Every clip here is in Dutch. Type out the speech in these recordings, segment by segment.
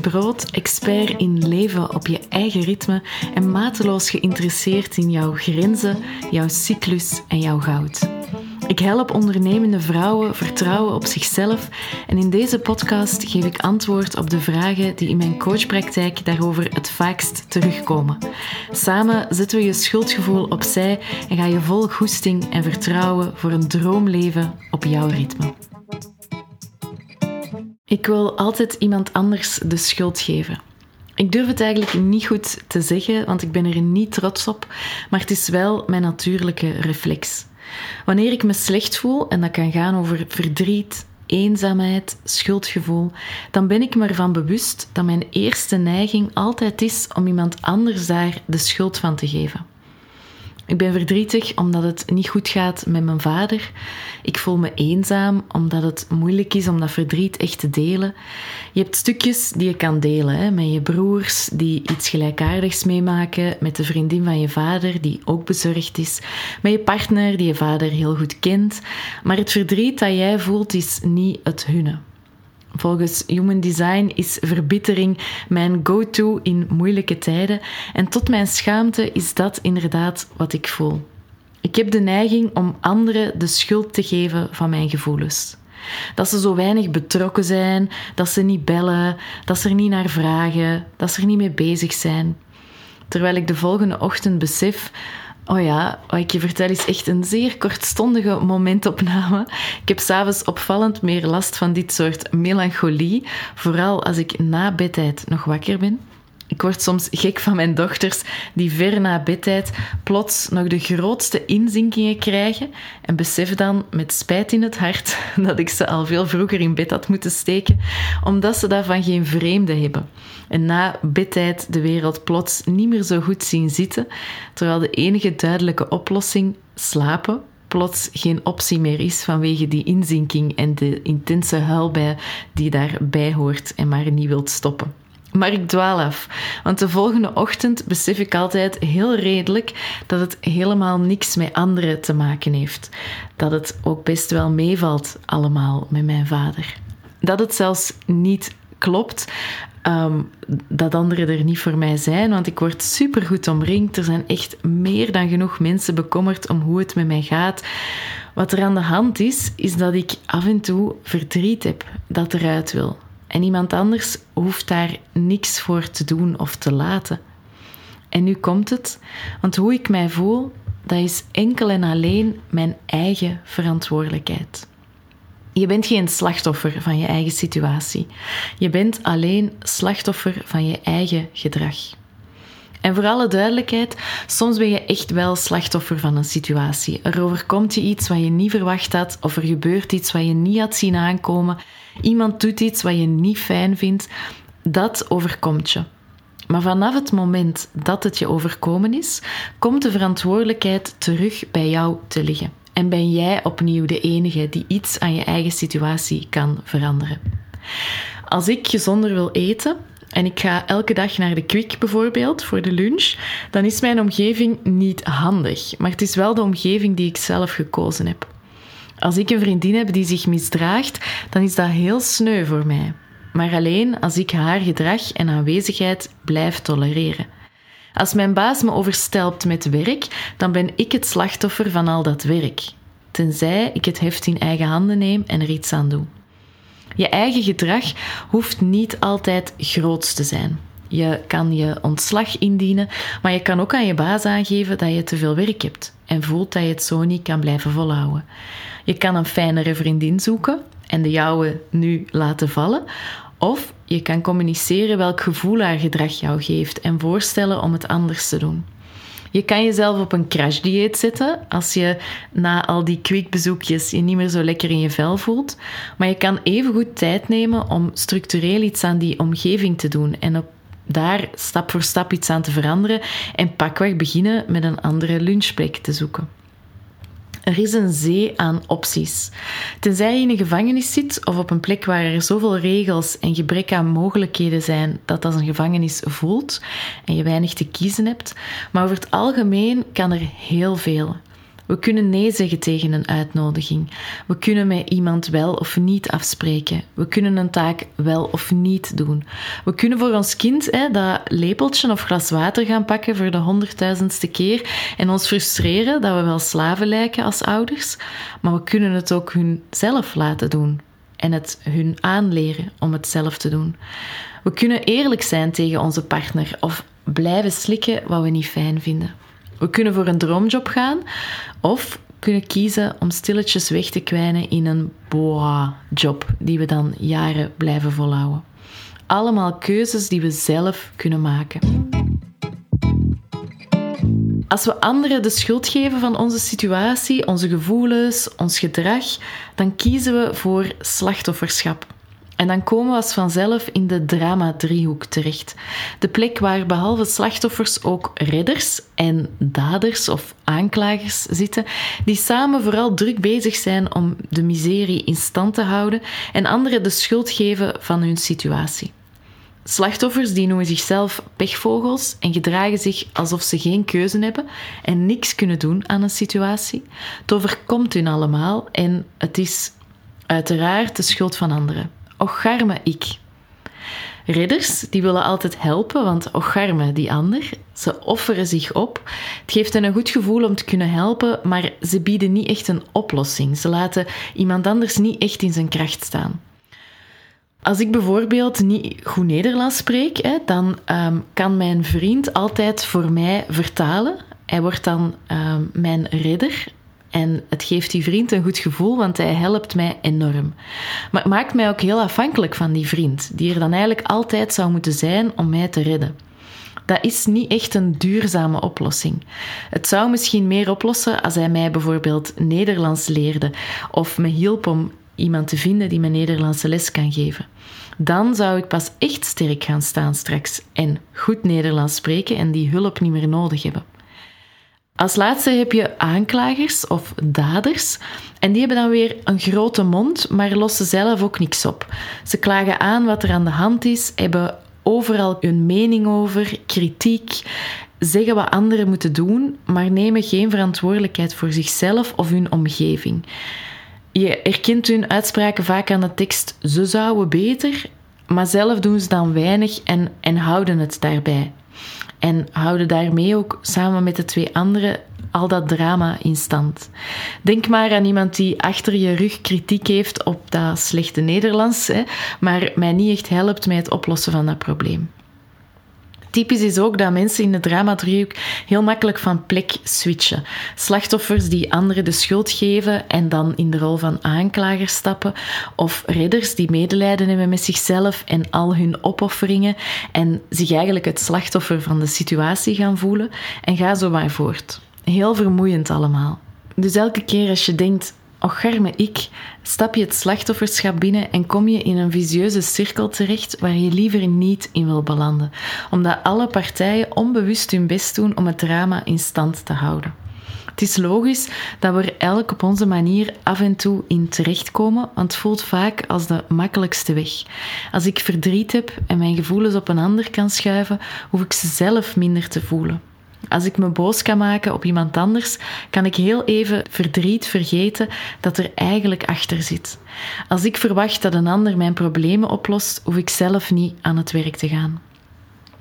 Brood, expert in leven op je eigen ritme en mateloos geïnteresseerd in jouw grenzen, jouw cyclus en jouw goud. Ik help ondernemende vrouwen vertrouwen op zichzelf en in deze podcast geef ik antwoord op de vragen die in mijn coachpraktijk daarover het vaakst terugkomen. Samen zetten we je schuldgevoel opzij en ga je vol goesting en vertrouwen voor een droomleven op jouw ritme. Ik wil altijd iemand anders de schuld geven. Ik durf het eigenlijk niet goed te zeggen, want ik ben er niet trots op, maar het is wel mijn natuurlijke reflex. Wanneer ik me slecht voel, en dat kan gaan over verdriet, eenzaamheid, schuldgevoel, dan ben ik me ervan bewust dat mijn eerste neiging altijd is om iemand anders daar de schuld van te geven. Ik ben verdrietig omdat het niet goed gaat met mijn vader. Ik voel me eenzaam omdat het moeilijk is om dat verdriet echt te delen. Je hebt stukjes die je kan delen hè, met je broers die iets gelijkaardigs meemaken, met de vriendin van je vader die ook bezorgd is, met je partner die je vader heel goed kent. Maar het verdriet dat jij voelt is niet het hunne. Volgens Human Design is verbittering mijn go-to in moeilijke tijden en tot mijn schaamte is dat inderdaad wat ik voel. Ik heb de neiging om anderen de schuld te geven van mijn gevoelens. Dat ze zo weinig betrokken zijn, dat ze niet bellen, dat ze er niet naar vragen, dat ze er niet mee bezig zijn. Terwijl ik de volgende ochtend besef Oh ja, wat ik je vertel is echt een zeer kortstondige momentopname. Ik heb s'avonds opvallend meer last van dit soort melancholie, vooral als ik na bedtijd nog wakker ben. Ik word soms gek van mijn dochters die ver na bedtijd plots nog de grootste inzinkingen krijgen en besef dan met spijt in het hart dat ik ze al veel vroeger in bed had moeten steken, omdat ze daarvan geen vreemde hebben. En na bedtijd de wereld plots niet meer zo goed zien zitten, terwijl de enige duidelijke oplossing, slapen, plots geen optie meer is vanwege die inzinking en de intense huilbij die daarbij hoort en maar niet wilt stoppen. Maar ik dwaal af, want de volgende ochtend besef ik altijd heel redelijk dat het helemaal niks met anderen te maken heeft. Dat het ook best wel meevalt allemaal met mijn vader. Dat het zelfs niet klopt um, dat anderen er niet voor mij zijn, want ik word supergoed omringd. Er zijn echt meer dan genoeg mensen bekommerd om hoe het met mij gaat. Wat er aan de hand is, is dat ik af en toe verdriet heb dat eruit wil. En iemand anders hoeft daar niks voor te doen of te laten. En nu komt het, want hoe ik mij voel, dat is enkel en alleen mijn eigen verantwoordelijkheid. Je bent geen slachtoffer van je eigen situatie. Je bent alleen slachtoffer van je eigen gedrag. En voor alle duidelijkheid, soms ben je echt wel slachtoffer van een situatie. Er overkomt je iets wat je niet verwacht had, of er gebeurt iets wat je niet had zien aankomen. Iemand doet iets wat je niet fijn vindt. Dat overkomt je. Maar vanaf het moment dat het je overkomen is, komt de verantwoordelijkheid terug bij jou te liggen. En ben jij opnieuw de enige die iets aan je eigen situatie kan veranderen. Als ik gezonder wil eten, en ik ga elke dag naar de Kwik bijvoorbeeld voor de lunch, dan is mijn omgeving niet handig. Maar het is wel de omgeving die ik zelf gekozen heb. Als ik een vriendin heb die zich misdraagt, dan is dat heel sneu voor mij. Maar alleen als ik haar gedrag en aanwezigheid blijf tolereren. Als mijn baas me overstelpt met werk, dan ben ik het slachtoffer van al dat werk. Tenzij ik het heft in eigen handen neem en er iets aan doe. Je eigen gedrag hoeft niet altijd groots te zijn. Je kan je ontslag indienen, maar je kan ook aan je baas aangeven dat je te veel werk hebt en voelt dat je het zo niet kan blijven volhouden. Je kan een fijnere vriendin zoeken en de jouwe nu laten vallen, of je kan communiceren welk gevoel haar gedrag jou geeft en voorstellen om het anders te doen. Je kan jezelf op een crashdieet zetten als je na al die kwikbezoekjes je niet meer zo lekker in je vel voelt. Maar je kan evengoed tijd nemen om structureel iets aan die omgeving te doen en op daar stap voor stap iets aan te veranderen en pakweg beginnen met een andere lunchplek te zoeken. Er is een zee aan opties. Tenzij je in een gevangenis zit of op een plek waar er zoveel regels en gebrek aan mogelijkheden zijn dat als een gevangenis voelt en je weinig te kiezen hebt. Maar over het algemeen kan er heel veel. We kunnen nee zeggen tegen een uitnodiging. We kunnen met iemand wel of niet afspreken. We kunnen een taak wel of niet doen. We kunnen voor ons kind hè, dat lepeltje of glas water gaan pakken voor de honderdduizendste keer en ons frustreren dat we wel slaven lijken als ouders. Maar we kunnen het ook hun zelf laten doen en het hun aanleren om het zelf te doen. We kunnen eerlijk zijn tegen onze partner of blijven slikken wat we niet fijn vinden. We kunnen voor een droomjob gaan of kunnen kiezen om stilletjes weg te kwijnen in een boa-job die we dan jaren blijven volhouden. Allemaal keuzes die we zelf kunnen maken. Als we anderen de schuld geven van onze situatie, onze gevoelens, ons gedrag, dan kiezen we voor slachtofferschap. En dan komen we als vanzelf in de drama-driehoek terecht. De plek waar behalve slachtoffers ook redders en daders of aanklagers zitten, die samen vooral druk bezig zijn om de miserie in stand te houden en anderen de schuld geven van hun situatie. Slachtoffers die noemen zichzelf pechvogels en gedragen zich alsof ze geen keuze hebben en niks kunnen doen aan een situatie. Het overkomt hun allemaal en het is uiteraard de schuld van anderen. Ocharme ik. Ridders die willen altijd helpen, want ocharme die ander. Ze offeren zich op. Het geeft hen een goed gevoel om te kunnen helpen, maar ze bieden niet echt een oplossing. Ze laten iemand anders niet echt in zijn kracht staan. Als ik bijvoorbeeld niet goed Nederlands spreek, dan ehm, kan mijn vriend altijd voor mij vertalen. Hij wordt dan um, mijn ridder. En het geeft die vriend een goed gevoel, want hij helpt mij enorm. Maar het maakt mij ook heel afhankelijk van die vriend, die er dan eigenlijk altijd zou moeten zijn om mij te redden. Dat is niet echt een duurzame oplossing. Het zou misschien meer oplossen als hij mij bijvoorbeeld Nederlands leerde of me hielp om iemand te vinden die me Nederlandse les kan geven. Dan zou ik pas echt sterk gaan staan straks en goed Nederlands spreken en die hulp niet meer nodig hebben. Als laatste heb je aanklagers of daders. En die hebben dan weer een grote mond, maar lossen zelf ook niks op. Ze klagen aan wat er aan de hand is, hebben overal hun mening over, kritiek, zeggen wat anderen moeten doen, maar nemen geen verantwoordelijkheid voor zichzelf of hun omgeving. Je herkent hun uitspraken vaak aan de tekst: ze zouden beter, maar zelf doen ze dan weinig en, en houden het daarbij. En houden daarmee ook samen met de twee anderen al dat drama in stand. Denk maar aan iemand die achter je rug kritiek heeft op dat slechte Nederlands, hè, maar mij niet echt helpt bij het oplossen van dat probleem. Typisch is ook dat mensen in de drama-driehoek heel makkelijk van plek switchen. Slachtoffers die anderen de schuld geven en dan in de rol van aanklager stappen. Of redders die medelijden hebben met zichzelf en al hun opofferingen en zich eigenlijk het slachtoffer van de situatie gaan voelen. En ga zo maar voort. Heel vermoeiend allemaal. Dus elke keer als je denkt, Och, ik, stap je het slachtofferschap binnen en kom je in een visieuze cirkel terecht waar je liever niet in wil belanden, omdat alle partijen onbewust hun best doen om het drama in stand te houden. Het is logisch dat we er elk op onze manier af en toe in terechtkomen, want het voelt vaak als de makkelijkste weg. Als ik verdriet heb en mijn gevoelens op een ander kan schuiven, hoef ik ze zelf minder te voelen. Als ik me boos kan maken op iemand anders, kan ik heel even verdriet vergeten dat er eigenlijk achter zit. Als ik verwacht dat een ander mijn problemen oplost, hoef ik zelf niet aan het werk te gaan.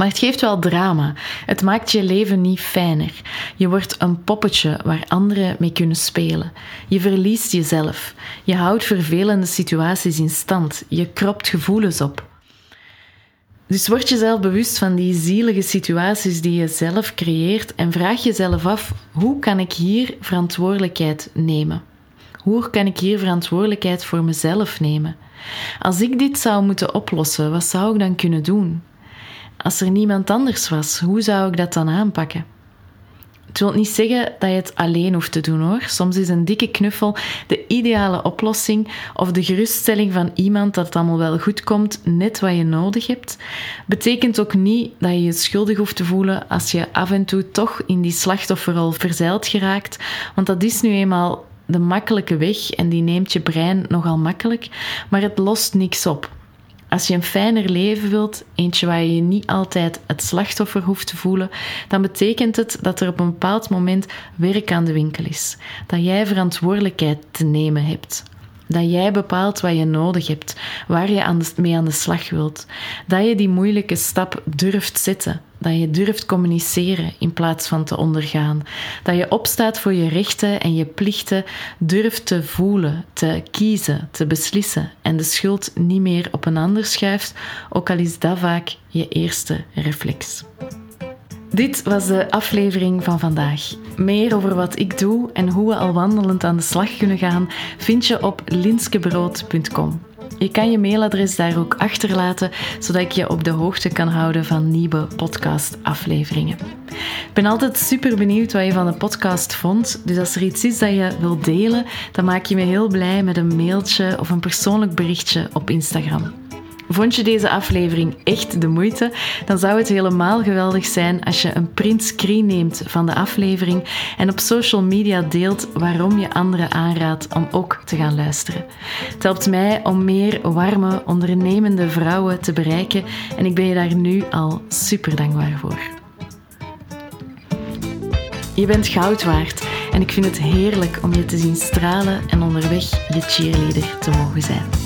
Maar het geeft wel drama. Het maakt je leven niet fijner. Je wordt een poppetje waar anderen mee kunnen spelen. Je verliest jezelf. Je houdt vervelende situaties in stand. Je kropt gevoelens op. Dus word jezelf bewust van die zielige situaties die je zelf creëert en vraag jezelf af: hoe kan ik hier verantwoordelijkheid nemen? Hoe kan ik hier verantwoordelijkheid voor mezelf nemen? Als ik dit zou moeten oplossen, wat zou ik dan kunnen doen? Als er niemand anders was, hoe zou ik dat dan aanpakken? Het wil niet zeggen dat je het alleen hoeft te doen hoor. Soms is een dikke knuffel de ideale oplossing of de geruststelling van iemand dat het allemaal wel goed komt, net wat je nodig hebt. Betekent ook niet dat je je schuldig hoeft te voelen als je af en toe toch in die slachtofferrol verzeild geraakt, want dat is nu eenmaal de makkelijke weg en die neemt je brein nogal makkelijk, maar het lost niks op. Als je een fijner leven wilt, eentje waar je je niet altijd het slachtoffer hoeft te voelen, dan betekent het dat er op een bepaald moment werk aan de winkel is. Dat jij verantwoordelijkheid te nemen hebt. Dat jij bepaalt wat je nodig hebt, waar je aan mee aan de slag wilt. Dat je die moeilijke stap durft zetten. Dat je durft communiceren in plaats van te ondergaan. Dat je opstaat voor je rechten en je plichten, durft te voelen, te kiezen, te beslissen en de schuld niet meer op een ander schuift, ook al is dat vaak je eerste reflex. Dit was de aflevering van vandaag. Meer over wat ik doe en hoe we al wandelend aan de slag kunnen gaan, vind je op linskebrood.com. Je kan je mailadres daar ook achterlaten, zodat ik je op de hoogte kan houden van nieuwe podcastafleveringen. Ik ben altijd super benieuwd wat je van de podcast vond. Dus als er iets is dat je wilt delen, dan maak je me heel blij met een mailtje of een persoonlijk berichtje op Instagram. Vond je deze aflevering echt de moeite? Dan zou het helemaal geweldig zijn als je een printscreen neemt van de aflevering en op social media deelt waarom je anderen aanraadt om ook te gaan luisteren. Het helpt mij om meer warme, ondernemende vrouwen te bereiken en ik ben je daar nu al super dankbaar voor. Je bent goud waard en ik vind het heerlijk om je te zien stralen en onderweg je cheerleader te mogen zijn.